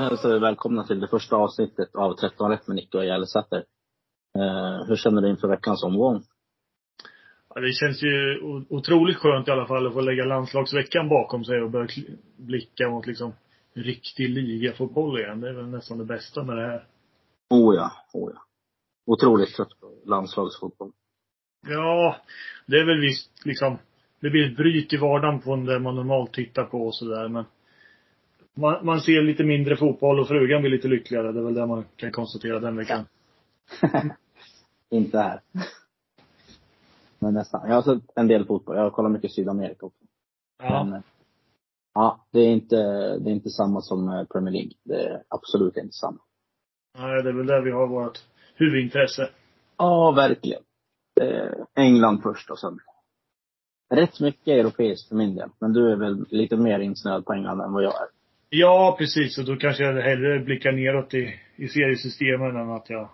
Hälsar vi välkomna till det första avsnittet av 13 rätt med Nicke och Gällesäter. Eh, hur känner du inför veckans omgång? Ja, det känns ju otroligt skönt i alla fall att få lägga landslagsveckan bakom sig och börja blicka mot liksom riktig ligafotboll igen. Det är väl nästan det bästa med det här. Oh ja, oh ja. Otroligt trött på landslagsfotboll. Ja, det är väl visst liksom, det blir ett bryt i vardagen från det man normalt tittar på och sådär men man, man ser lite mindre fotboll och frugan blir lite lyckligare. Det är väl det man kan konstatera den veckan. Inte här. Men nästan. Jag har sett en del fotboll. Jag kollar mycket Sydamerika också. Ja. Men, ja, det är inte, det är inte samma som eh, Premier League. Det är absolut inte samma. Nej, det är väl där vi har vårt huvudintresse. Ja, verkligen. England först och sen rätt mycket europeiskt för min del. Men du är väl lite mer insnöad på England än vad jag är? Ja, precis. Och då kanske jag hellre blickar neråt i, i seriesystemen än att jag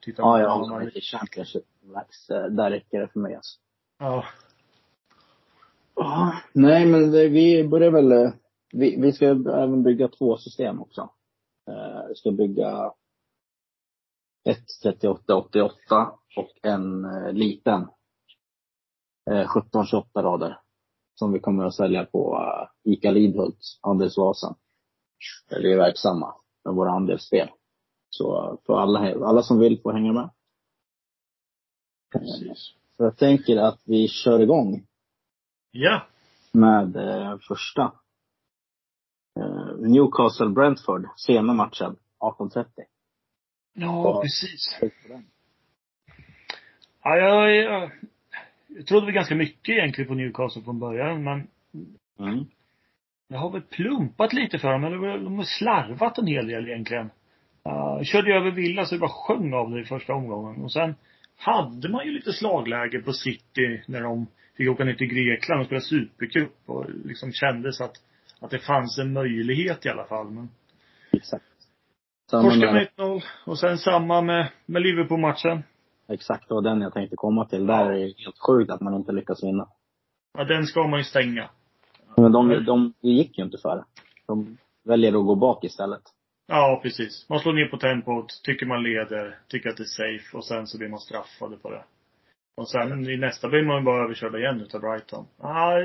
tittar ja, på Ja, jag håller Championship Max. Eh, där räcker det för mig alltså. Ja. Ja, nej men det, vi börjar väl, eh, vi, vi ska även bygga två system också. Uh, vi ska bygga ett 3888 och en uh, liten uh, 1728 rader. Som vi kommer att sälja på uh, ICA Lidhult, Andelsvasan. Där vi är verksamma med våra andelsspel. Så för alla, alla som vill får hänga med. Precis. Så jag tänker att vi kör igång. Ja. Med eh, första. Eh, Newcastle Brentford, sena matchen, 18.30. Ja, och, precis. Ja, jag, jag, jag trodde väl ganska mycket egentligen på Newcastle från början, men mm. Jag har väl plumpat lite för dem, eller de har slarvat en hel del egentligen. Uh, körde över Villa så det bara sjöng av det i första omgången. Och sen hade man ju lite slagläge på City när de fick åka ner till Grekland och spela supercup och liksom kändes att, att det fanns en möjlighet i alla fall. Men Exakt. Torska med 1-0 och sen samma med, med Liverpool-matchen. Exakt, det var den jag tänkte komma till. Där är det helt sjukt att man inte lyckas vinna. Ja, den ska man ju stänga. Men de, de gick ju inte för De väljer att gå bak istället. Ja, precis. Man slår ner på tempot, tycker man leder, tycker att det är safe och sen så blir man straffade på det. Och sen i nästa blir man bara överkörd igen utav Brighton. Ah,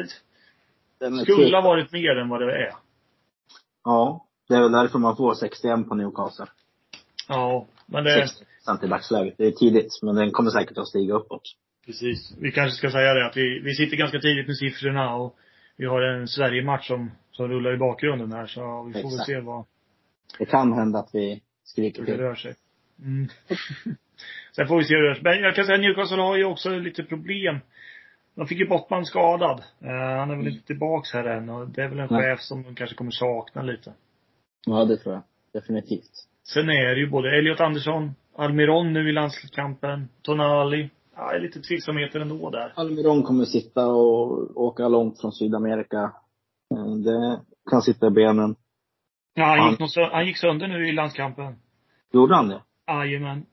skulle ha varit mer än vad det är. Ja. Det är väl därför man får 61 på Newcastle. Ja, men det... 60 i dagsläget. Det är tidigt, men den kommer säkert att stiga uppåt. Precis. Vi kanske ska säga det att vi, vi sitter ganska tidigt med siffrorna och vi har en Sverige-match som, som rullar i bakgrunden här så vi får Exakt. väl se vad, det kan hända att vi skriker till. det rör sig. Mm. Sen får vi se hur det rör sig. Men jag kan säga att Newcastle har ju också lite problem. De fick ju Bottman skadad. Uh, han är väl inte tillbaks här än och det är väl en Nej. chef som de kanske kommer sakna lite. Ja, det tror jag. Definitivt. Sen är det ju både Elliot Andersson, Almiron nu i landskampen, Tonali. Ja, är lite tveksamheter ändå där. Almiron kommer sitta och åka långt från Sydamerika. Eh, det kan sitta i benen. Ja, han gick, han, han gick sönder nu i landskampen. Gjorde han det? Jajamän.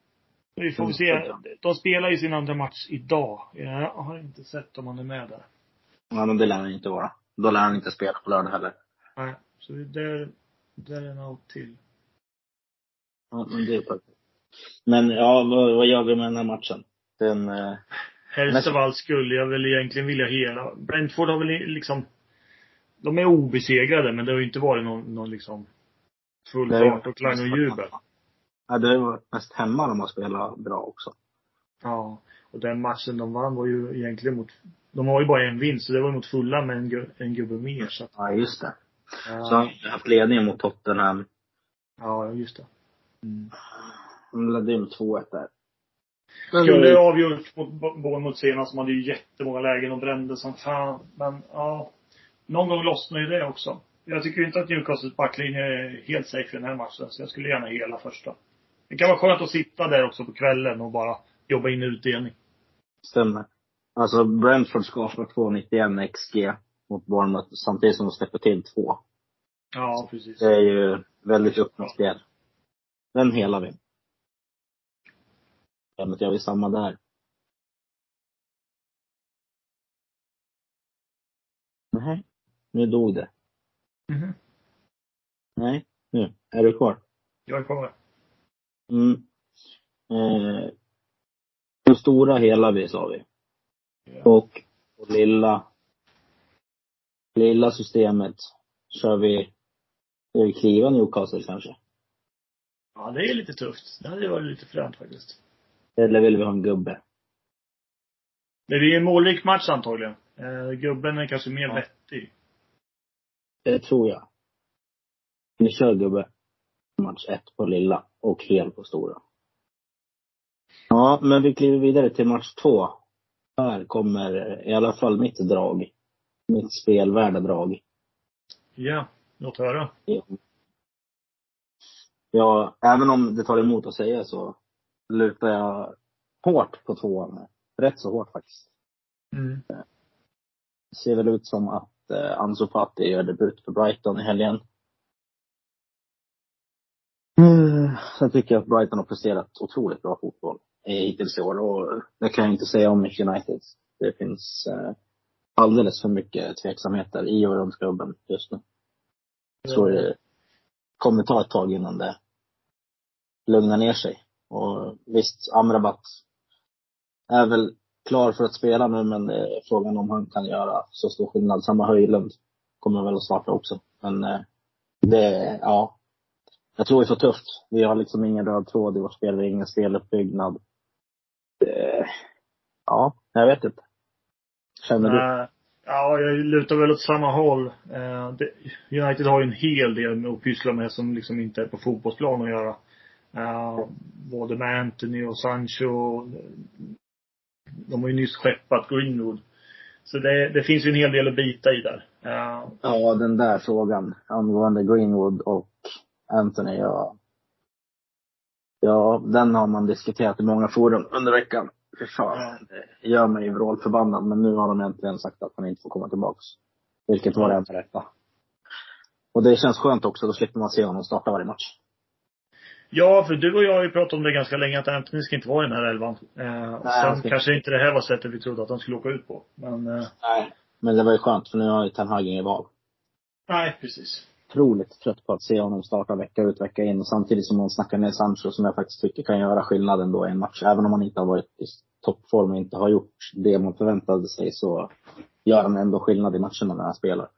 Vi får väl se. De spelar ju sin andra match idag. Jag har inte sett om han är med där. Ja, men det lär han inte vara. Då lär han inte spela på lördag heller. Nej. Så det, det är en out till. Ja, men det är perfekt. Men ja, vad, vad gör vi med den här matchen? Den... Eh, Helst av allt skulle jag väl egentligen vilja hela. Brentford har väl liksom de är obesegrade, men det har ju inte varit någon, någon liksom full fart och klang och jubel. Ja, det var mest hemma de har spelat bra också. Ja. Och den matchen de vann var ju egentligen mot, de har ju bara en vinst, så det var mot fulla med en, en gubbe mer så att, Ja, just det. Ja. Så har de haft ledningen mot Tottenham. Ja, just det. Mm. De ledde ju med 2-1 där. Skulle det... avgjort mot Bournemouth senast, som hade ju jättemånga lägen och brände som fan. Men, ja någon gång lossnar ju det också. Jag tycker inte att Newcastles backlinje är helt safe i den här matchen, så jag skulle gärna hela första. Det kan vara skönt att sitta där också på kvällen och bara jobba in utdelning. Stämmer. Alltså Brentford skapar 2,91 XG mot Bournemouth samtidigt som de släpper till två. Ja, precis. Det är ju väldigt öppna spel. Den hela vi. Men jag vill samma där. Nej. Nu dog det. Mm. Nej, nu. Är du kvar? Jag är kvar. Mm. Eh, på stora hela vi sa vi. Ja. Och på lilla, lilla systemet kör vi, ska vi kliva Newcastle kanske? ja, det är lite tufft. Det hade varit lite fränt faktiskt. Eller vill vi ha en gubbe? Det blir en målrik match antagligen. Eh, gubben är kanske mer Ja. vettig. Det tror jag. Vi kör gubbe. Match ett på lilla och hel på stora. Ja, men vi kliver vidare till match två. Här kommer i alla fall mitt drag. Mitt spelvärda drag. Ja, låt höra. Ja, även om det tar emot att säga så lutar jag hårt på tvåan. Rätt så hårt faktiskt. Mm. Det ser väl ut som att eh, Ansu Fati gör debut för Brighton i helgen. Mm. Sen tycker jag att Brighton har presterat otroligt bra fotboll hittills i år och det kan jag inte säga om United. Det finns eh, alldeles för mycket tveksamheter i och runt klubben just nu. Jag tror det kommer ta ett tag innan det lugnar ner sig. Och visst, Amrabat är väl klar för att spela nu, men det är frågan om han kan göra så stor skillnad. Samma Höjlund kommer väl att starta också. Men eh, det, ja. Jag tror vi får tufft. Vi har liksom ingen röd tråd i vårt spel, vi har ingen speluppbyggnad. Eh, ja, jag vet inte. Känner du? Ja, jag lutar väl åt samma håll. Eh, det, United har ju en hel del att pyssla med som liksom inte är på fotbollsplan att göra. Både med Anthony och Sancho. De har ju nyss skeppat Greenwood. Så det, det finns ju en hel del att bita i där. Eh, Ja, den där frågan angående Greenwood och Anthony, ja. Ja, den har man diskuterat i många forum under veckan. Fy fan, det gör mig vrålförbannad. Men nu har de äntligen sagt att han inte får komma tillbaks. Vilket var det enda rätta. Och det känns skönt också, då slipper man se honom starta varje match. Ja, för du och jag har ju pratat om det ganska länge att Anthony ska inte vara i den här elvan. Eh, han sen ska- kanske inte det här var sättet vi trodde att han skulle åka ut på. Men, eh, Nej. Men det var ju skönt, för nu har ju Ten Hag ingen val. nej precis. Otroligt trött på att se honom starta vecka ut, vecka in. Och samtidigt som man snackar ner Sancho, som jag faktiskt tycker kan göra skillnaden då i en match. Även om han inte har varit i toppform och inte har gjort det man förväntade sig, så gör han ändå skillnad i matcherna när han spelar.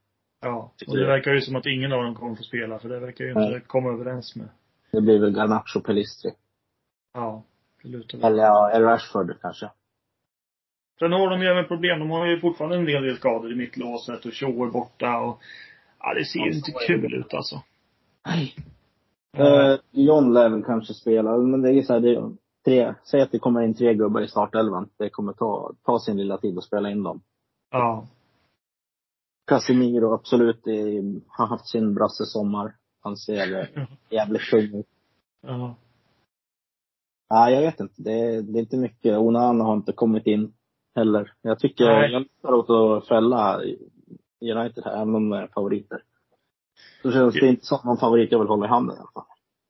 Ja. Och det verkar ju som att ingen av dem kommer få spela, för det verkar ju inte Nej. komma överens med. Det blir väl Garnacho Pelistri. Ja. Det lutar väl. Eller ja, eller Rashford kanske. Sen har de ju även problem. De har ju fortfarande en del, del skador i mittlåset och Shaw borta och ja, det ser ju inte kul ut alltså. Nej. Eh, John lär väl kanske spela, men det är så här, det är tre, säg att det kommer in tre gubbar i startelvan. Det kommer ta, ta sin lilla tid att spela in dem. Ja. Casemiro absolut har haft sin brassesommar. Han ser jävligt tung ut. Ja. Ja, jag vet inte. Det är, det är inte mycket. Onana har inte kommit in heller. Jag tycker, Nej. jag lutar åt att fälla United här, även om de är favoriter. Så känns det inte som någon favorit jag vill hålla i handen i alla fall.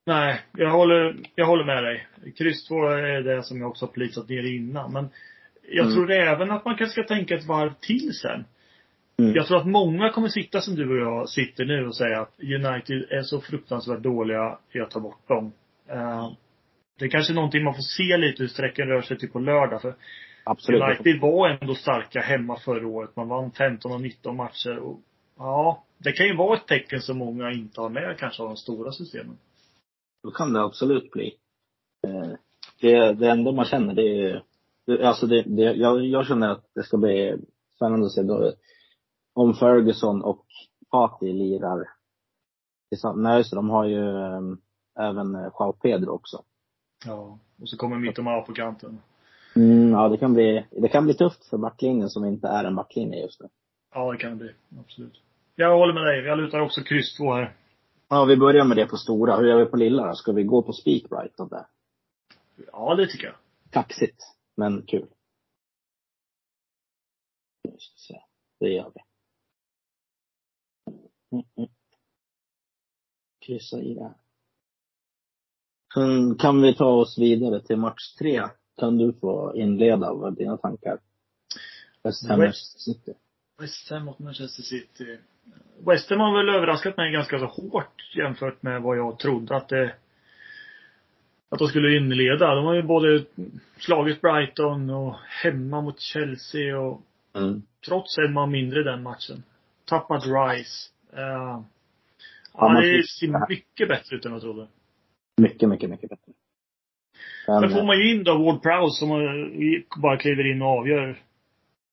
Nej, jag håller, jag håller med dig. Kryss 2 är det som jag också har plitat ner innan. Men jag Mm. tror även att man kanske ska tänka ett varv till sen. Mm. Jag tror att många kommer sitta som du och jag sitter nu och säga att United är så fruktansvärt dåliga i att ta bort dem. Eh, det är kanske någonting man får se lite hur sträckan rör sig till på lördag. För Absolut. United var ändå starka hemma förra året. Man vann 15 av 19 matcher. Och, ja, det kan ju vara ett tecken som många inte har med kanske av de stora systemen. Då kan det absolut bli. Eh, Det, det enda man känner det är, alltså det, det, jag, jag känner att det ska bli spännande att se om Ferguson och Fati lirar. Nej just det, de har ju äm, även eh, Joao Pedro också. Ja. Och så kommer Mittoma på kanten. Mm, ja, det kan bli, det kan bli tufft för backlinjen som inte är en backlinje just nu. Ja, det kan det bli. Absolut. Jag håller med dig. Jag lutar också kryss 2 här. Ja, vi börjar med det på stora. Hur gör vi på lilla då? Ska vi gå på spik Brighton där? Ja, det tycker jag. Kaxigt, men kul. Det gör vi. Mm. Kryssa i det. Sen kan vi ta oss vidare till match tre. Kan du få inleda vad dina tankar? West Ham West- Manchester City. West Ham mot Manchester City. West Ham har väl överraskat mig ganska så hårt jämfört med vad jag trodde att det att de skulle inleda. De har ju både slagit Brighton och hemma mot Chelsea och Mm. trots en man mindre den matchen. Tappat Rice. Ja, ja, det ser mycket bättre ut än jag trodde. Mycket, mycket, mycket bättre. Men, Sen får man ju in då Ward Prowse som bara kliver in och avgör.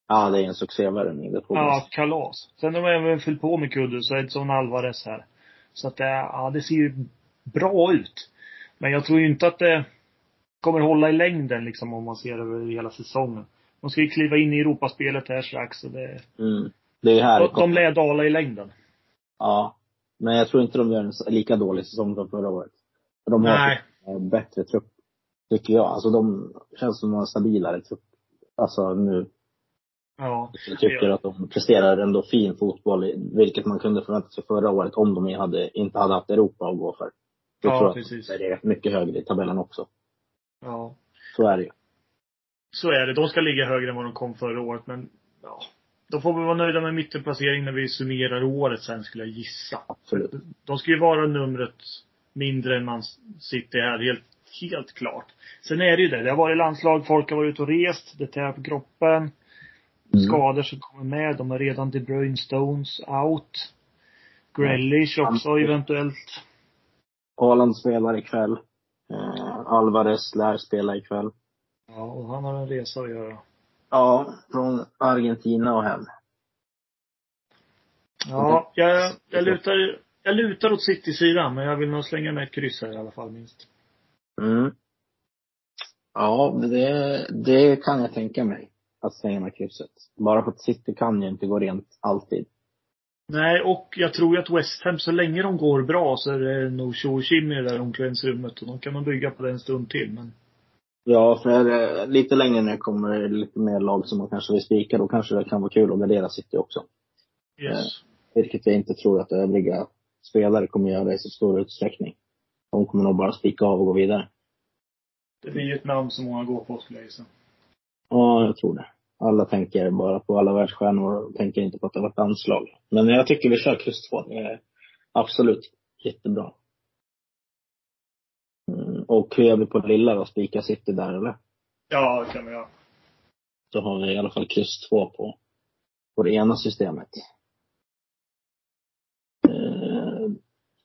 ja, det är en succévärvning. Ja, kalas. Sen har de även fyllt på med Kudus och Edson Alvarez här. Så att det, ja, det ser ju bra ut. Men jag tror ju inte att det kommer hålla i längden liksom om man ser över hela säsongen. De ska ju kliva in i Europaspelet här strax och det, Mm. Det är här. de, de lär dala i längden. Ja. Men jag tror inte de gör en lika dålig säsong som förra året. För De har en bättre trupp. Tycker jag. Alltså de känns som en stabilare trupp. Alltså nu. Ja. Jag tycker att de presterar ändå fin fotboll, vilket man kunde förvänta sig förra året om de hade, inte hade haft Europa att gå för. Jag Ja, tror att precis. det är mycket högre i tabellen också. Ja. Så är det ju. Så är det. De ska ligga högre än vad de kom förra året, men ja. De får väl vara nöjda med mittenplacering när vi summerar året sen, skulle jag gissa. Absolut. De ska ju vara numret mindre än man sitter här, helt, helt klart. Sen är det ju det. Det har varit landslag, folk har varit ute och rest, det tär på kroppen. Mm. Skador som kommer med. De har redan De Bruyne Stones out. Grealish också eventuellt. Haaland spelar ikväll. Eh, Alvarez lär spela ikväll. Ja, och han har en resa att göra. Ja, från Argentina och hem. Ja, jag, jag lutar, jag lutar åt City-sidan, men jag vill nog slänga med ett kryss här i alla fall minst. Mm. Ja, men det, det kan jag tänka mig. Att slänga med krysset. Bara för att City kan ju inte gå rent alltid. Nej, och jag tror ju att West Ham, så länge de går bra så är det nog tjo och tjim i det där omklädningsrummet. Och de kan man bygga på det en stund till, men. Ja, för eh, lite längre ner kommer lite mer lag som man kanske vill spika. Då kanske det kan vara kul att gardera City också. Yes. Vilket jag inte tror att övriga spelare kommer göra i så stor utsträckning. De kommer nog bara spika av och gå vidare. Det blir ju ett namn som många går på, skulle jag gissa. Ja, jag tror det. Alla tänker bara på alla världsstjärnor och tänker inte på att det var ett anslag. Men jag tycker vi kör kryss 2. Det är absolut jättebra. Och hur gör vi på lilla då? Spika City där eller? Ja, det kan vi göra. Så har vi i alla fall kryss 2 på, på det ena systemet. Eh,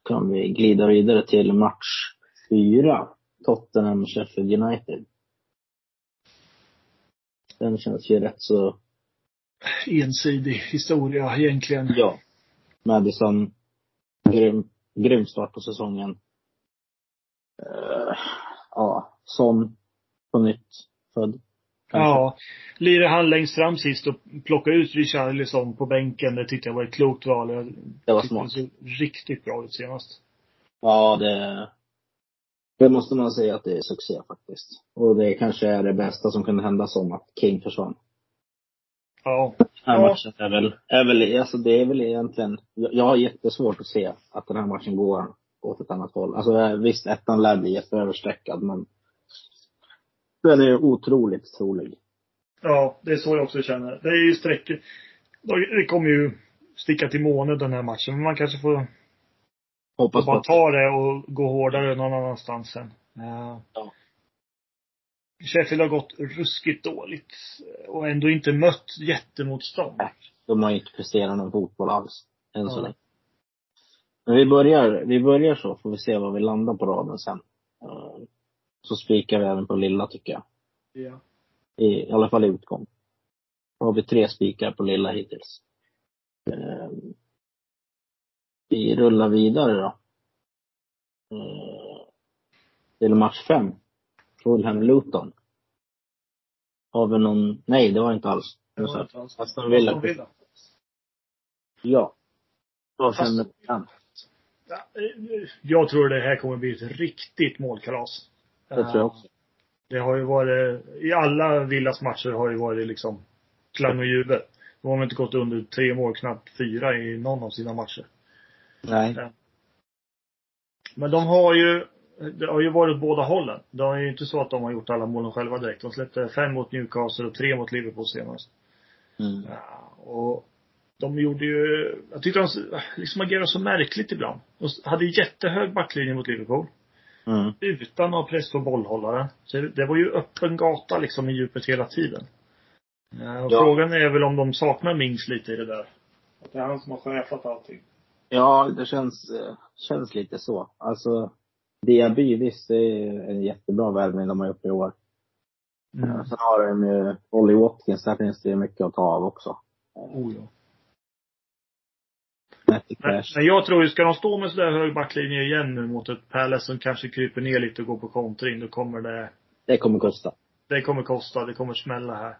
kan vi glida vidare till match 4. Tottenham Sheffield United. Den känns ju rätt så Ensidig historia egentligen. Ja. Madison, grym, grym start på säsongen. Uh, ja, Son på nytt född. kanske. Ja. Lirade han längst fram sist och plockade ut Richarlison på bänken. Det tyckte jag var ett klokt val. Jag Det var smart. såg riktigt bra ut senast. Ja, det, det måste man säga att det är succé faktiskt. Och det kanske är det bästa som kunde hända som att King försvann. Ja. Den här Ja. matchen är väl, är väl, alltså det är väl egentligen, jag, jag har jättesvårt att se att den här matchen går åt ett annat håll. Alltså visst, ettan lär bli jätteöverstreckad men den är otroligt trolig. Ja, det är så jag också känner. Det är ju sträckor. Det kommer ju sticka till månen den här matchen. Men man kanske får Hoppas bara ta det och gå hårdare någon annanstans sen. Ja. Ja. Sheffield har gått ruskigt dåligt. Och ändå inte mött jättemotstånd. de har inte presterat någon fotboll alls. Än så Ja. länge. Men vi börjar, vi börjar så, får vi se var vi landar på raden sen. Eh, Så spikar vi även på lilla tycker jag. Ja. I, i alla fall i utgång. Då har vi tre spikar på lilla hittills. Eh, Vi rullar vidare då. Eh, Till match fem. Fulham Luton. Har vi någon, nej det var inte alls. Det var inte alls. Aston Villa. Ja. Det var Fast- fem fem. Ja, eh, Jag tror det här kommer bli ett riktigt målkalas. Det tror jag också. Det har ju varit, i alla Villas matcher har ju varit liksom klang och jubel. De har väl inte gått under tre mål, knappt fyra i någon av sina matcher. Nej. Men de har ju, det har ju varit åt båda hållen. Det är ju inte så att de har gjort alla målen själva direkt. De släppte fem mot Newcastle och tre mot Liverpool senast. Mm. Ja, och de gjorde ju, jag tyckte de liksom agerade så märkligt ibland. De hade jättehög backlinje mot Liverpool. Mm. Utan att press på bollhållaren. Så det var ju öppen gata liksom i djupet hela tiden. Eh, Och Ja. frågan är väl om de saknar Mings lite i det där. Att det är han som har chefat allting. Ja, det känns, eh, känns lite så. Alltså, Diaby, visst, det är en jättebra värvning de har gjort i år. Mm. Sen har de ju Ollie Watkins, där finns det ju mycket att ta av också. Oh, ja. Men, men jag tror ju, ska de stå med sådär hög backlinje igen nu mot ett Palace som kanske kryper ner lite och går på kontring, då kommer det, Det kommer kosta. det kommer kosta, det kommer smälla här.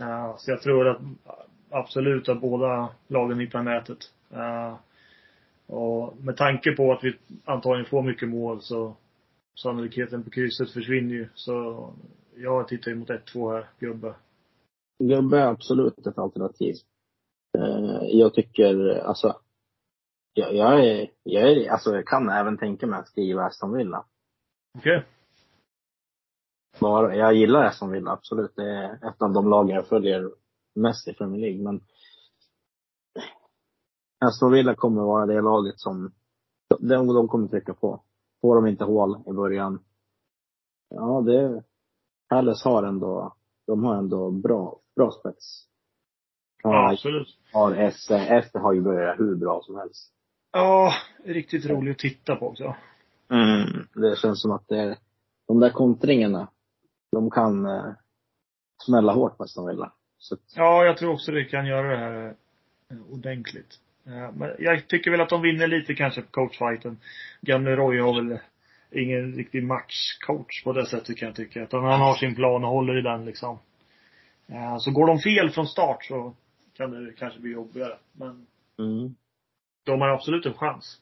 Eh, så jag tror att absolut att båda lagen hittar nätet. Eh, och med tanke på att vi antagligen får mycket mål så sannolikheten på krysset försvinner ju. Så jag tittar ju mot 1-2 här, gubbe. Gubbe är absolut ett alternativ. Eh, Jag tycker, alltså, jag, jag är, jag är, alltså jag kan även tänka mig att skriva Aston Villa. Okej? Bara, jag gillar Aston Villa, absolut. Det är ett av de lagen jag följer mest i Premier League, men Aston Villa kommer vara det laget som, de, de kommer trycka på. Får de inte hål i början, ja det, Palace har ändå, de har ändå bra, bra spets. Ja, absolut. har Esse, Esse har ju börjat hur bra som helst. Ja, riktigt rolig att titta på också. Mm. Det känns som att det är, de där kontringarna, de kan eh, smälla hårt på Aston Villa. Så Ja, jag tror också det kan göra det här eh, ordentligt. Eh, Men jag tycker väl att de vinner lite kanske på coachfighten. Gamle Roy har väl ingen riktig matchcoach på det sättet kan jag tycka. Utan han har sin plan och håller i den liksom. Eh, Så går de fel från start så kan det kanske bli jobbigare. Men mm. De har absolut en chans.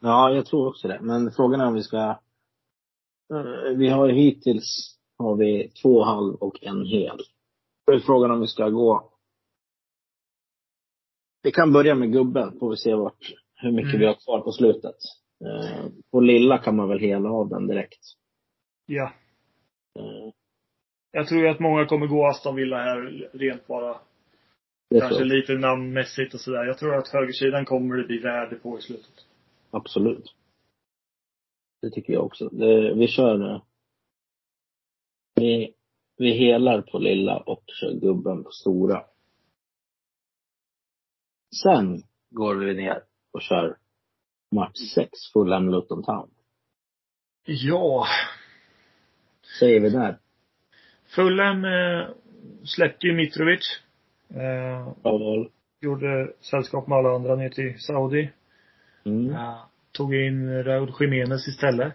Ja, jag tror också det. Men frågan är om vi ska... eh, Vi har ju hittills har vi två halv och en hel. Då är frågan om vi ska gå... Vi kan börja med gubben, får vi se vart, hur mycket Mm. vi har kvar på slutet. Eh, På lilla kan man väl hela av den direkt. Ja. Eh, Jag tror ju att många kommer gå Aston Villa här rent bara. Kanske lite namnmässigt och sådär. Jag tror att högersidan kommer det bli värde på i slutet. Absolut. Det tycker jag också. Det, vi kör... eh, Vi, vi helar på lilla och kör gubben på stora. Sen går vi ner och kör match 6, Fulham Luton Town. Ja. Säger vi där. Fulham eh, släppte ju Mitrovic. Eh, val. gjorde sällskap med alla andra ner till Saudi. Mm. Eh, tog in Raúl Jiménez istället.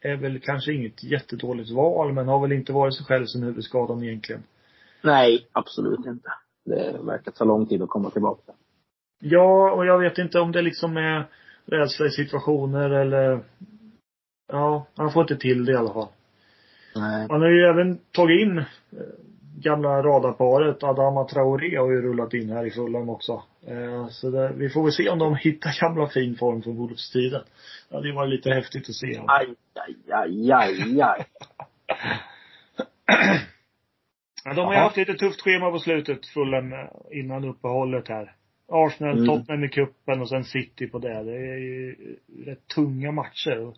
Är väl kanske inget jättedåligt val, men har väl inte varit sig själv sen huvudskadan egentligen. Nej, absolut inte. Det verkar ta lång tid att komma tillbaka. Ja, och jag vet inte om det liksom är rädsla i situationer eller Ja, han får inte till det i alla fall. Nej. Han har ju även tagit in eh, gamla radarparet Adama Traoré har ju rullat in här i Fulham också. Eh, så det, vi får väl se om de hittar gamla fin form från Wolves-tiden. Ja, det var lite häftigt att se. Aj, aj, aj, aj, aj. De har ju haft lite tufft schema på slutet, Fulham, eh, innan uppehållet här. Arsenal, Mm. Tottenham i cupen och sen City på det. Det är ju rätt tunga matcher. Och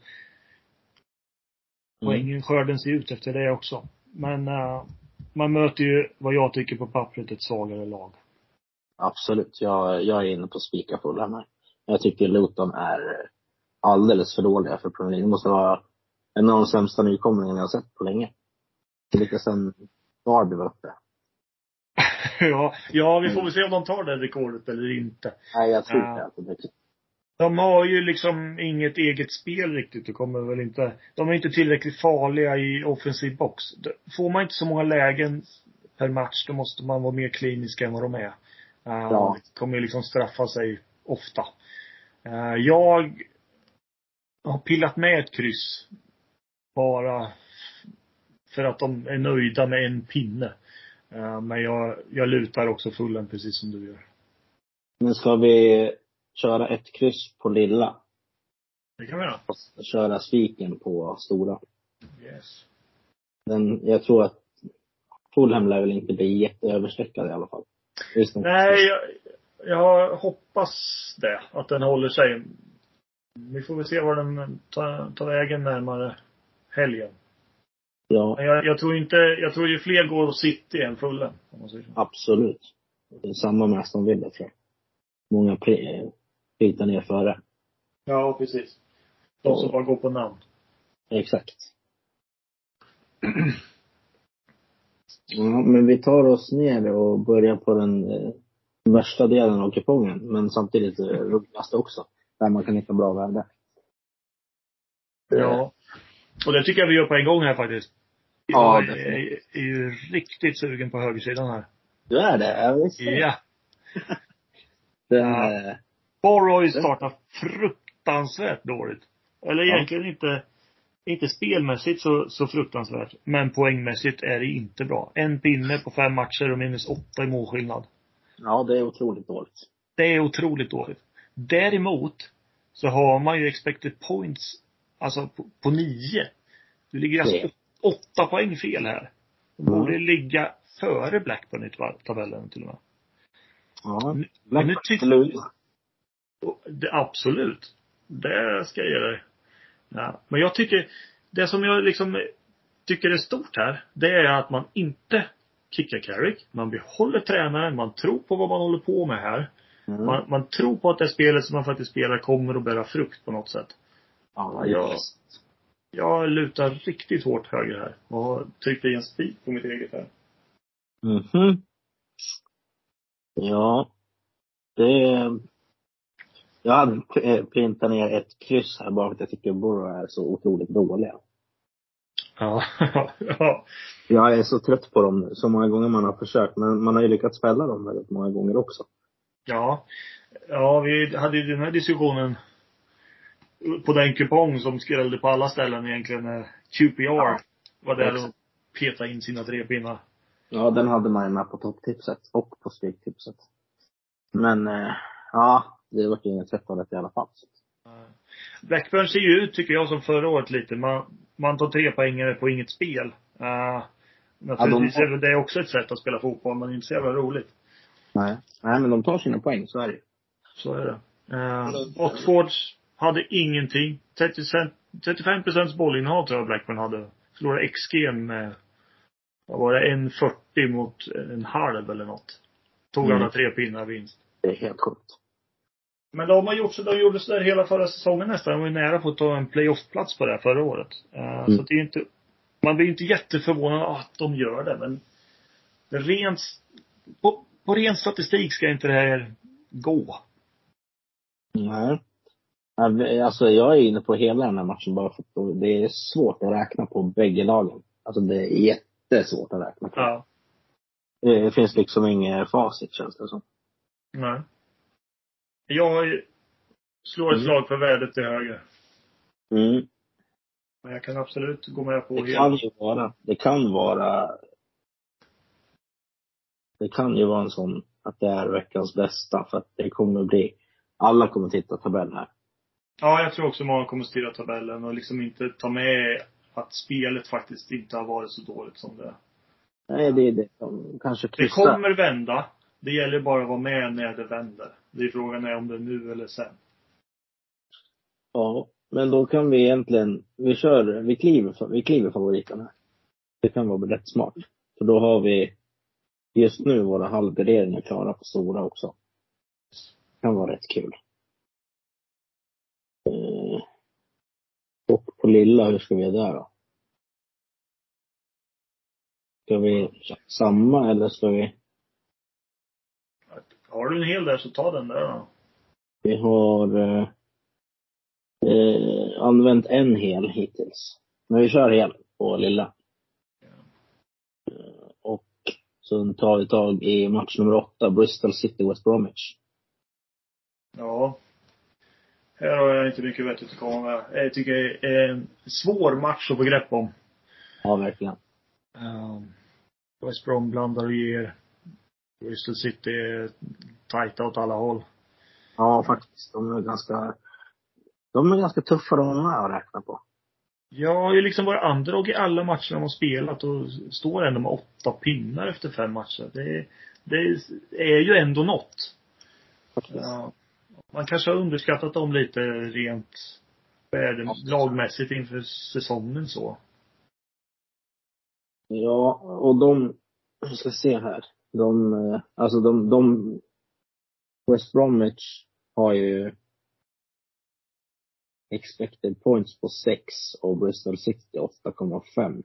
Mm. Poängen skörden ser ut efter det också. Men eh, man möter ju, vad jag tycker på pappret, ett svagare lag. Absolut. Jag, jag är inne på spika Fulham här. Jag tycker Luton är alldeles för dåliga för Premier League. Det måste vara en av de sämsta nykomlingarna jag har sett på länge. Lite sen Derby var uppe. ja, ja, vi får väl se om de tar det rekordet eller inte. Nej, jag tror inte att det De har ju liksom inget eget spel riktigt. Det kommer väl inte, de är inte tillräckligt farliga i offensiv box. Får man inte så många lägen per match, då måste man vara mer klinisk än vad de är. Uh, Ja. Det kommer ju liksom straffa sig ofta. Uh, jag har pillat med ett kryss. Bara för att de är nöjda med en pinne. Uh, men jag, jag lutar också fullen precis som du gör. Men ska vi köra ett kryss på lilla Det kan vi göra. och köra spiken på stora? Yes. Den, jag tror att Fulham lär väl inte bli jätteöverstreckade i alla fall. Nej, jag, jag hoppas det. Att den håller sig. Vi får väl se var den tar, tar vägen närmare helgen. Ja, Men jag, jag tror inte, jag tror ju fler går City än Fulham. Om man säger så. absolut. Det är samma med Aston Villa tror jag. Många pritar ner före. Ja, precis. De som bara går på namn. Exakt. Ja, men vi tar oss ner och börjar på den eh, värsta delen av kupongen, men samtidigt eh, roligaste också. Där man kan hitta bra värde. Ja. Och det tycker jag vi gör på en gång här faktiskt. Ja, jag är, är ju riktigt sugen på högersidan här. Du är det? Ja, visst. Ja. Den, Ja. Eh, Borrow har ju startat fruktansvärt dåligt. Eller egentligen inte, inte spelmässigt så, så fruktansvärt. Men poängmässigt är det inte bra. En pinne på fem matcher och minus åtta i målskillnad. ja, det är otroligt dåligt. Det är otroligt dåligt. Däremot så har man ju expected points, alltså på, på nio. Du ligger alltså å- åtta poäng fel här. Du Mm. borde ligga före Blackburn i tab- tabellen till och med. Ja. Nu- Black nu. Och Det, absolut. Det ska jag ge dig. Ja. Men jag tycker, det som jag liksom tycker är stort här, det är att man inte kickar Carrick. Man behåller tränaren, man tror på vad man håller på med här. Mm. Man, man tror på att det spelet som man faktiskt spelar kommer att bära frukt på något sätt. Ja, Ja. just. Jag lutar riktigt hårt höger här och har tryckt i en spik på mitt eget här. Mhm. Ja. Det... Jag hade eh, printat ner ett kryss här bara för att jag tycker Borough är så otroligt dåliga. Ja. ja. Jag är så trött på dem så många gånger man har försökt. Men man har ju lyckats fälla dem väldigt många gånger också. Ja. Ja, vi hade ju den här diskussionen på den kupong som skrällde på alla ställen egentligen när QPR Ja. var där och petade in sina tre pinnar. Ja, den hade man ju med på topptipset och på stryktipset. Men, eh, ja, det vart ju inget tvätt av det i alla fall. Blackburn ser ju ut, tycker jag, som förra året lite. Man, man tar tre poängare på inget spel. Uh, naturligtvis Ja, de- är det också ett sätt att spela fotboll, men inte så jävla roligt. Nej. Nej, men de tar sina poäng, så är det. Så är det. Uh, Watfords hade ingenting. 30 cent, 35 procents bollinnehav tror jag Blackburn hade. Förlorade XG med, vad var det, 1,40 mot en halv eller något. Tog Mm. alla tre pinnar vinst. Det är helt sjukt. Men de har gjort så, de gjorde sådär hela förra säsongen nästan. De var ju nära på att ta en playoff-plats på det här förra året. Eh, Mm. Så det är ju inte, man blir ju inte jätteförvånad att de gör det, men rent, på, på ren statistik ska inte det här gå. Nej. Alltså jag är inne på hela den här matchen bara för att det är svårt att räkna på bägge lagen. Alltså det är jättesvårt att räkna på. Ja. Det finns liksom inget facit känns det som. Nej. Jag slår ett Mm. slag för värdet till höger. Mm. Men jag kan absolut gå med på Det kan ju vara, det kan vara det kan ju vara en sån att det är veckans bästa för att det kommer bli, alla kommer titta tabellen här. Ja, jag tror också många kommer styra tabellen och liksom inte ta med att spelet faktiskt inte har varit så dåligt som det. Nej, det är det som kanske Det kryssar. kommer vända. Det gäller bara att vara med när det vänder. Det är frågan är om det är nu eller sen. Ja, men då kan vi egentligen, vi kör, vi kliver, vi kliver favoriterna. Det kan vara rätt smart. För då har vi just nu våra halvgarderingar klara på stora också. Det kan vara rätt kul. Eh, och på lilla, hur ska vi göra där då? Ska vi köra samma eller ska vi? Har du en hel där så ta den där då. Vi har eh, eh, använt en hel hittills. Men vi kör hel på lilla. Eh, och så tar vi tag i match nummer åtta, Bristol City West Bromwich. Ja. Här har jag inte mycket vettigt att komma med. Jag tycker det är en svår match att få grepp om. Ja, verkligen. Um, West Brom blandar och ger. Bristol City är tajta åt alla håll. Ja, faktiskt. De är ganska, de är ganska tuffa de med att räkna på. Jag har ju liksom varit underdog i alla matcher de har spelat och står ändå med åtta pinnar efter fem matcher. Det, det är ju ändå något. Faktiskt. Ja. Man kanske har underskattat dem lite rent vad är det, lagmässigt inför säsongen så. Ja, och de, jag ska se här. De, eh, alltså de, de, West Bromwich har ju expected points på 6 och Bristol City 8,5.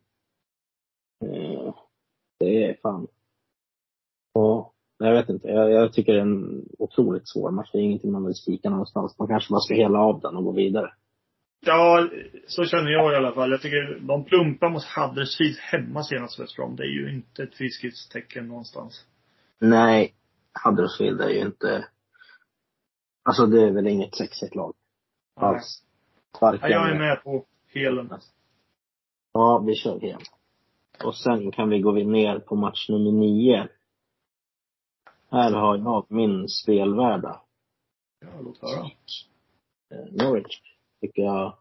Eh, det är fan. Ja, jag vet inte. Jag, jag tycker det är en otroligt svår match. Det är ingenting man vill spika någonstans. Man kanske bara ska hela av den och gå vidare. Ja, så känner jag i alla fall. Jag tycker de plumpar mot Huddersfield hemma senast West Brom. Det är ju inte ett friskhetstecken någonstans. Nej, Huddersfield är ju inte, alltså det är väl inget sexigt lag. Alls. Ja, jag är med på helen. Ja, vi kör hel. Och sen kan vi gå ner på match nummer nio. Här har jag min spelvärda. Ja, låt höra. Norwich tycker jag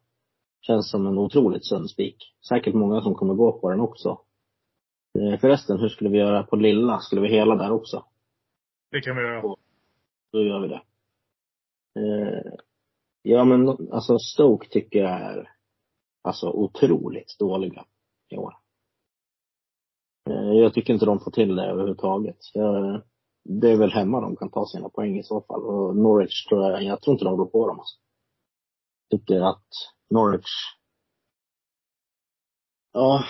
känns som en otroligt sund spik. Säkert många som kommer gå på den också. Eh, Förresten, hur skulle vi göra på lilla? Skulle vi hela där också? Det kan vi göra. Då gör vi det. Eh, ja men alltså Stoke tycker jag är alltså otroligt dåliga i år. Eh, jag tycker inte de får till det överhuvudtaget. Jag, det är väl hemma de kan ta sina poäng i så fall. Och Norwich tror jag, jag tror inte de går på dem alltså. Tycker att Norwich, ja,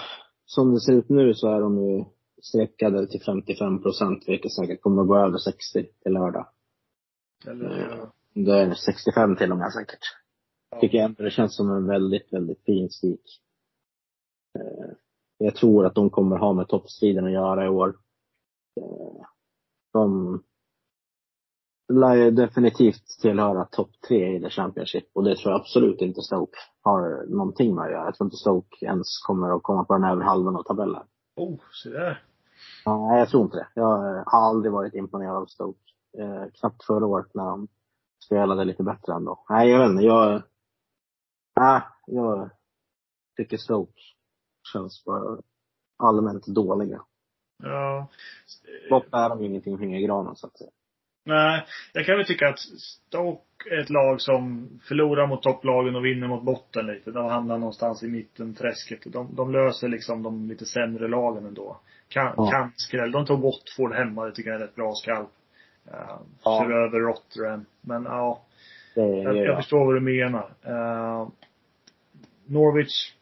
som det ser ut nu så är de ju sträckade till 55 procent, vilket säkert kommer att gå över 60 till lördag. Eller, Det är 65 till och med säkert. ja. Tycker jag ändå det känns som en väldigt, väldigt fin spik. Eh, Jag tror att de kommer ha med toppstriden att göra i år. Eh, De lär ju definitivt tillhöra topp tre i The Championship och det tror jag absolut inte Stoke har någonting med att göra. Jag tror inte Stoke ens kommer att komma på den övre halvan av tabellen. Oh, se där. Ja, Nej, jag tror inte det. Jag har aldrig varit imponerad av Stoke. Eh, knappt förra året när de spelade lite bättre ändå. Nej, jag vet inte. Jag, nej, jag tycker Stoke känns bara allmänt dåliga. Ja. Borta är de ingenting att hänga i granen så att säga. Nej, jag kan väl tycka att Stoke är ett lag som förlorar mot topplagen och vinner mot botten lite. De hamnar någonstans i mitten, träsket. De, de löser liksom de lite sämre lagen ändå. Kan, Ja. kan skräll. De tog Watford hemma, det tycker jag är rätt bra skalp. Uh, Ja. Kör över Rotherham. Men ja, gör jag jag. förstår vad du menar. Uh, Norwich,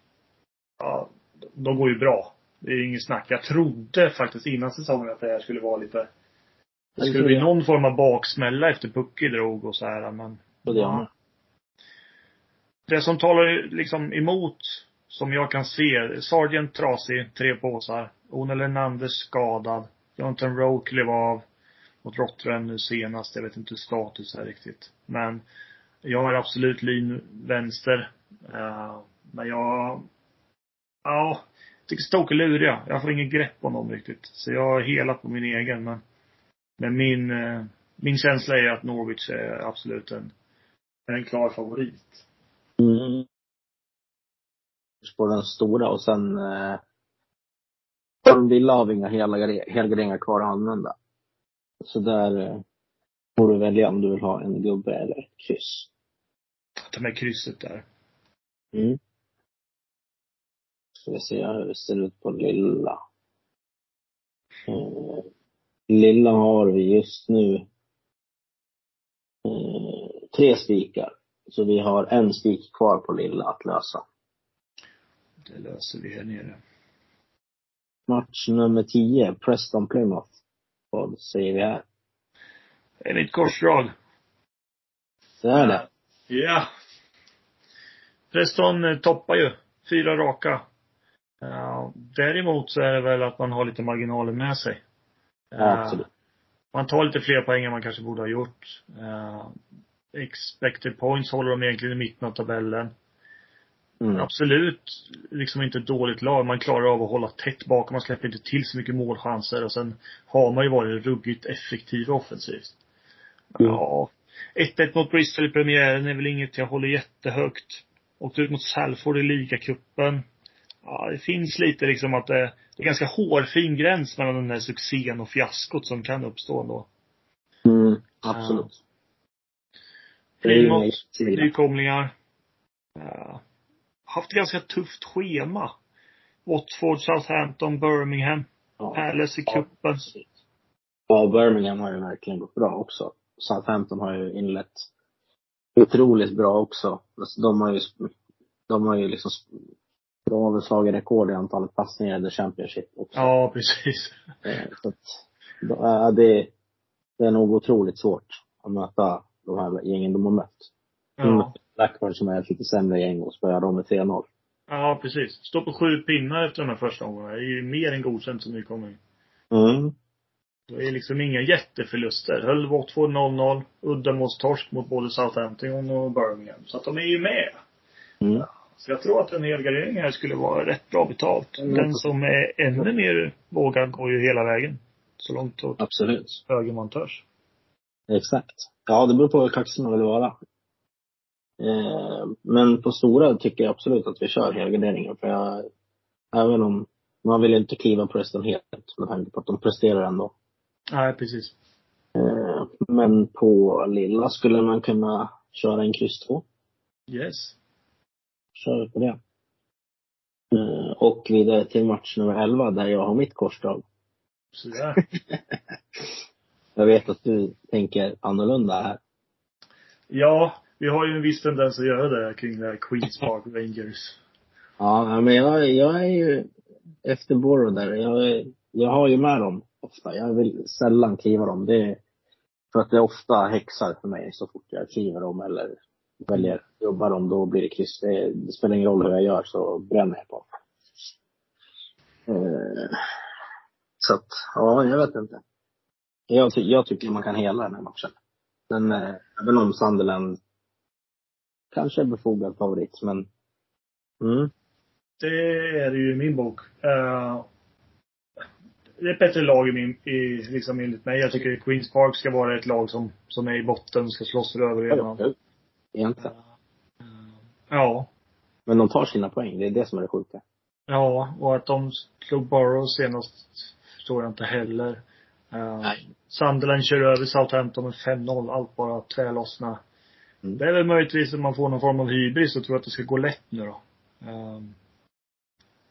ja, de går ju bra. Det är inget snack. Jag trodde faktiskt innan säsongen att det här skulle vara lite det skulle bli någon form av baksmälla efter Pucki drog och så här, men Trodde jag med. det som talar liksom emot, som jag kan se, Sargent trasig, tre påsar. Ona Lenanders skadad. Jonathan Rowe klev av mot Rotherham nu senast. Jag vet inte hur status är riktigt. Men jag har absolut lin vänster. Eh, men jag, ja, tycker Stoke är luriga. Jag får inget grepp om dem riktigt. Så jag har helat på min egen, men, men min, eh, min känsla är att Norwich är absolut en, en klar favorit. Mm. På den stora och sen eh, de vill av inga hela helgarderingar kvar att använda. Så där eh, får du välja om du vill ha en gubbe eller ett kryss. Ta med krysset där. Mm. Ska vi se hur det ser ut på lilla. Eh, lilla har vi just nu eh, tre spikar. Så vi har en spik kvar på lilla att lösa. Det löser vi här nere. Match nummer 10, Preston Plymouth. Vad säger vi här? Det är mitt korsdrag. Det är det. Ja. Preston eh, toppar ju. Fyra raka. Ja, däremot så är det väl att man har lite marginaler med sig. Ja, absolut. Man tar lite fler poäng än man kanske borde ha gjort. Uh, expected points håller de egentligen i mitten av tabellen. Mm. Absolut liksom inte ett dåligt lag. Man klarar av att hålla tätt bakom. Man släpper inte till så mycket målchanser och sen har man ju varit ruggigt effektiv offensivt. Mm. Ja. 1-1 mot Bristol i premiären är väl inget jag håller jättehögt. Åkte ut mot Salford i ligacupen. Ja, det finns lite liksom att det, det är ganska hårfin gräns mellan den där succén och fiaskot som kan uppstå ändå. Mm, absolut. Ju Plymouth, nykomlingar. Uh, haft ganska tufft schema. Watford, Southampton, Birmingham, Ja. Palace i Ja. cupen. Ja, Birmingham har ju verkligen gått bra också. Southampton har ju inlett otroligt bra också. De har ju, de har ju liksom, de har väl slagit rekord i antalet passningar i The Championship också. Ja, precis. Eh, Så att, är det, det är nog otroligt svårt att möta de här gängen de har mött. Ja. Blackburn som är ett lite sämre gäng och spöar dem med 3-0. ja, precis. Står på sju pinnar efter de här första omgångarna. Det är ju mer än godkänt som nykomling. Mm. Det är liksom inga jätteförluster. Höll Watford 0-0. Uddamålstorsk mot både Southampton och Birmingham. Så att de är ju med. Mm. Så jag tror att en helgardering här skulle vara rätt bra betalt. Mm. Den som är ännu mer vågad går ju hela vägen. Så långt åt Absolut. höger man törs. Exakt. Ja, det beror på hur kaxig man vill vara. Eh, men på stora tycker jag absolut att vi kör helgarderingen. För jag, även om man vill inte kliva på resten helt med tanke på att de presterar ändå. Nej, precis. Eh, men på lilla skulle man kunna köra en kryss 2. Yes. Kör vi på det. Eh, och vidare till match nummer 11 där jag har mitt korsdrag. Sådär. Jag vet att du tänker annorlunda här. ja, vi har ju en viss tendens att göra det kring det här Queens Park Rangers. Ja, men jag, jag är ju efter Borough där. Jag, är- jag har ju med dem ofta. Jag vill sällan kliva dem. Det är för att det ofta häxar för mig så fort jag kliver dem eller väljer att jobba dem. Då blir det kryss. Det, det spelar ingen roll hur jag gör så bränner jag på eh, Så att, ja, jag vet inte. Jag, jag tycker man kan hela den här matchen. Men eh, även om Sunderland kanske är befogad favorit, men mm. Det är det ju i min bok. Eh, det är ett bättre lag i min, i, liksom enligt mig. Jag tycker Queens Park ska vara ett lag som, som är i botten, ska slåss för överlevnad. Egentligen. Ja. Men de tar sina poäng. Det är det som är det sjuka. Ja, och att de slog Borough senast förstår jag inte heller. Uh, Nej. Sunderland kör över Southampton med 5-0. Allt bara tvärlossna. Mm. Det är väl möjligtvis att man får någon form av hybris och tror att det ska gå lätt nu då.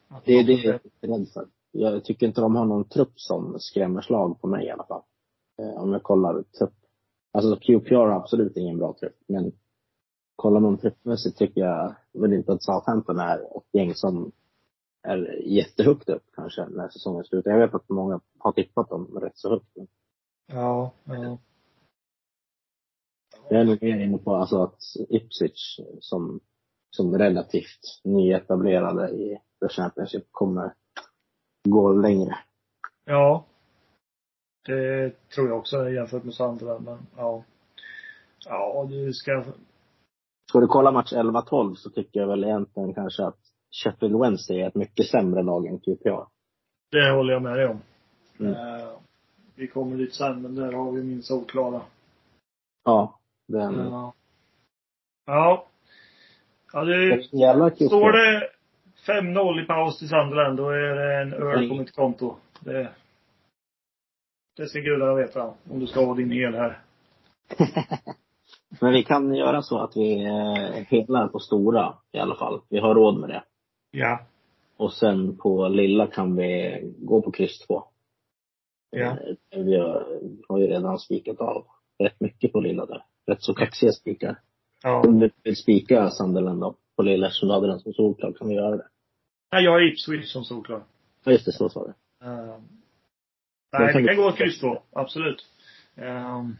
Att Det är det jag är rädd för. Jag tycker inte de har någon trupp som skrämmer slag på mig i alla fall. Eh, om jag kollar trupp. Alltså QPR har absolut ingen bra trupp. Men kollar man truppmässigt tycker jag väl inte att Southampton är ett gäng som är jättehögt upp kanske när säsongen slutar. Jag vet att många har tippat dem rätt så högt. Ja, ja. jag är nog mer inne på alltså att Ipswich som, som relativt nyetablerade i The Championship kommer gå längre. Ja. Det tror jag också jämfört med Sunderland, men ja. Ja, du ska... Ska du kolla match 11-12 så tycker jag väl egentligen kanske att Sheffield Wednesday är ett mycket sämre lag än QPR. Det håller jag med dig om. Mm. Eh, vi kommer dit sen, men där har vi min solklara. Ja, den... Ja. Ja. Ja, det... QPR. Står det 5-0 i paus till Sunderland, då är det en öl på mitt konto. Det, det ska gudarna veta. Om du ska ha din el här. Men vi kan göra så att vi eh, helar på stora i alla fall. Vi har råd med det. Ja. Och sen på lilla kan vi gå på kryss 2. Ja. Eh, Vi har, har ju redan spikat av rätt mycket på lilla där. Rätt så kaxiga spikar. Ja. Om du vill spika Sunderland då, på lilla eftersom du hade den som solklar kan vi göra det. Nej, jag har Ipswich som solklar. Ja, just det, så sa det. Uh, nej, det vi- kan gå kryss då. Absolut. Um,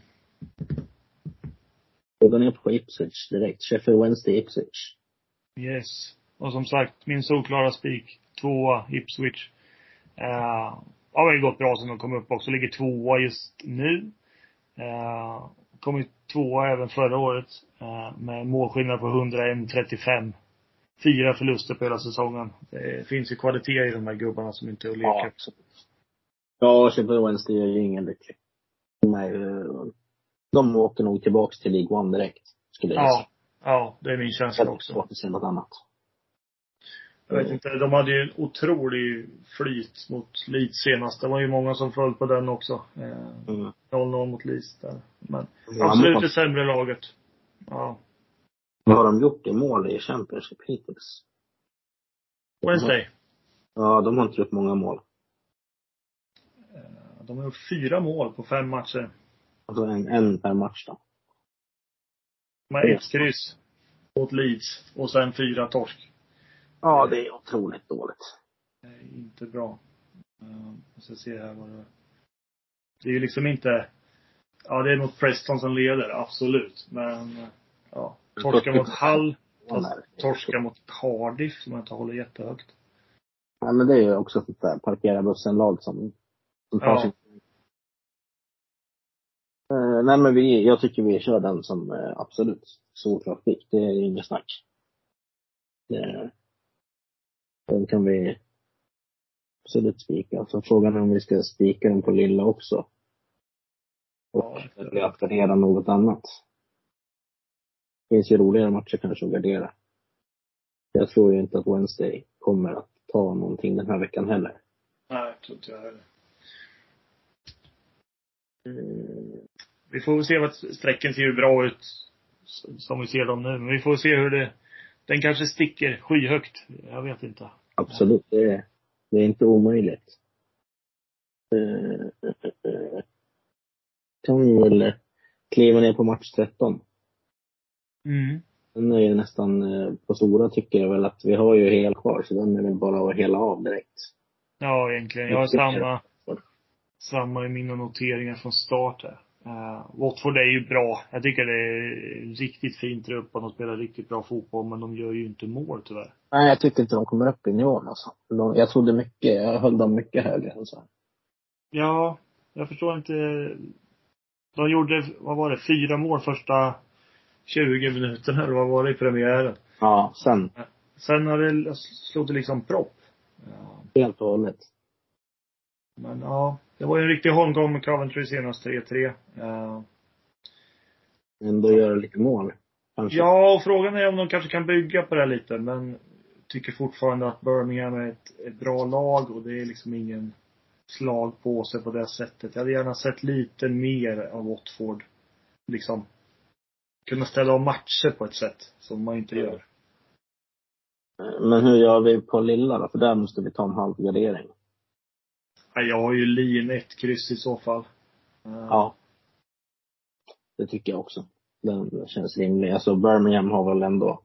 Vi går ner på Ipswich direkt. Sheffield Wednesday, Ipswich. yes. Och som sagt, min solklara spik. Tvåa, Ipswich. Uh, har väl gått bra sen de kom upp också. Ligger tvåa just nu. Uh, kom ju tvåa även förra året. Uh, med målskillnad på 101-35. Fyra förluster på hela säsongen. Det finns ju kvalitet i de här gubbarna som inte är att leka. absolut. Ja, Sheffield Wednesday är ju ingen lycklig. Ju- de åker nog tillbaks till League One direkt. Skulle jag Ja. Ja, det är min känsla också. svårt att säga något annat. Jag vet inte, de hade ju en otrolig flyt mot Leeds senast. Det var ju många som föll på den också. Eh, Mm. 0-0 mot Leeds där. Men Ja, absolut men- det sämre laget. Ja. Vad har de gjort i mål i Championship hittills? Wednesday. Ja, de har inte gjort många mål. Eh, De har gjort fyra mål på fem matcher. Alltså en, en per match då. Har ett kryss mot Leeds och sen fyra torsk. Ja, det är otroligt dåligt. Inte bra. Uh, jag ska se här vad det Det är ju liksom inte Ja, det är nog Preston som leder, absolut. Men eh, ja. Torska mot Hull, torska mot Cardiff som jag inte håller jättehögt. Ja, men det är ju också sånt där parkera bussen-lag som, som tar Ja. sin Eh, nej men vi, jag tycker vi kör den som uh, absolut solklart pick. Det är inget snack. Det, den kan vi absolut spika. Så frågan är om vi ska spika den på lilla också. Och att gardera något annat. Det finns ju roligare matcher kanske att gardera. Jag tror ju inte att Wednesday kommer att ta någonting den här veckan heller. Nej, jag tror inte jag heller. Vi får se vad strecken ser ju bra ut som vi ser dem nu. Men vi får se hur det Den kanske sticker skyhögt. Jag vet inte. Absolut, det är, det är inte omöjligt. Eh. Kan vi väl kliva ner på match 13. Mm. Den är ju nästan eh, på stora tycker jag väl att vi har ju hel kvar så den är väl bara att hela av direkt. Ja, egentligen. Jag har samma, samma i mina noteringar från start här. Uh, Watford är ju bra. Jag tycker det är riktigt fin trupp och de spelar riktigt bra fotboll, men de gör ju inte mål tyvärr. Nej, jag tycker inte de kommer upp i nivån alltså. De, jag trodde mycket, jag höll dem mycket högre än så. Ja, jag förstår inte. De gjorde, vad var det, fyra mål första 20 minuterna eller vad var det i premiären? Ja, sen Sen har det, slog det liksom propp. Ja, helt och hållet. men ja, det var ju en riktig holmgång med Coventry senast 3-3. Ja. Ändå göra lite mål. Kanske. Ja, och frågan är om de kanske kan bygga på det här lite, men tycker fortfarande att Birmingham är ett, ett bra lag och det är liksom ingen slag på sig på det sättet. Jag hade gärna sett lite mer av Watford. Liksom kunna ställa om matcher på ett sätt som man inte gör. Men hur gör vi på lilla då? För där måste vi ta en halv gardering. Ja, Jag har ju lin ett kryss i så fall. Eh, Ja. Det tycker jag också. Den känns rimlig. Alltså Birmingham har väl ändå,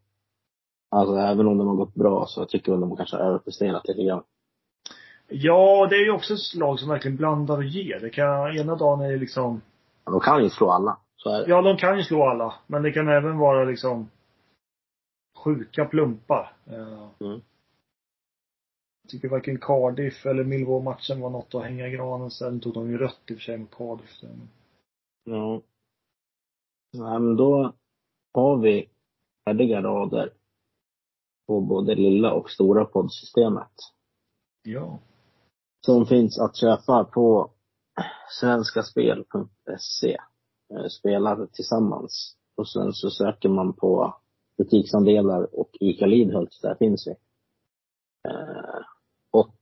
alltså även om de har gått bra så tycker jag väl de kanske har överpresterat lite grann. Ja, det är ju också ett lag som verkligen blandar och ger. Det kan, ena dagen är det liksom De kan ju slå alla. Så är det. Ja, de kan ju slå alla. Men det kan även vara liksom sjuka plumpar. Eh, Mm. Tycker varken Cardiff eller Millwall-matchen var något att hänga i granen. Sen tog de ju rött i och för sig mot Cardiff. Sen. Ja. Nej, men då har vi färdiga rader på både lilla och stora poddsystemet. Ja. Som finns att köpa på svenskaspel.se. Eh, Spelar tillsammans. Och sen så söker man på butiksandelar och ICA Lidhult, där finns vi. Eh, och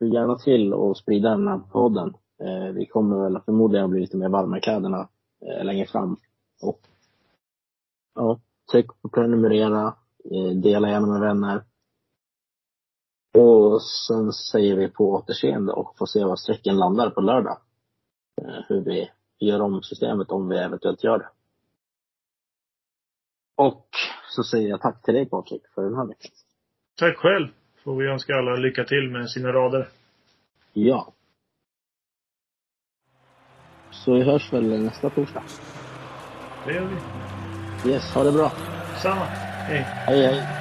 gärna till och sprida den här podden. Eh, vi kommer väl förmodligen att bli lite mer varma i kläderna eh, längre fram. Och ja, tryck på prenumerera, eh, dela gärna med vänner. Och sen säger vi på återseende och får se var strecken landar på lördag. Eh, hur vi gör om systemet om vi eventuellt gör det. Och så säger jag tack till dig Patrik för den här veckan. Tack själv. Får vi önska alla lycka till med sina rader. Ja. Så vi hörs väl nästa torsdag. Det gör vi. Yes, ha det bra. Samma. Hej. Hej hej.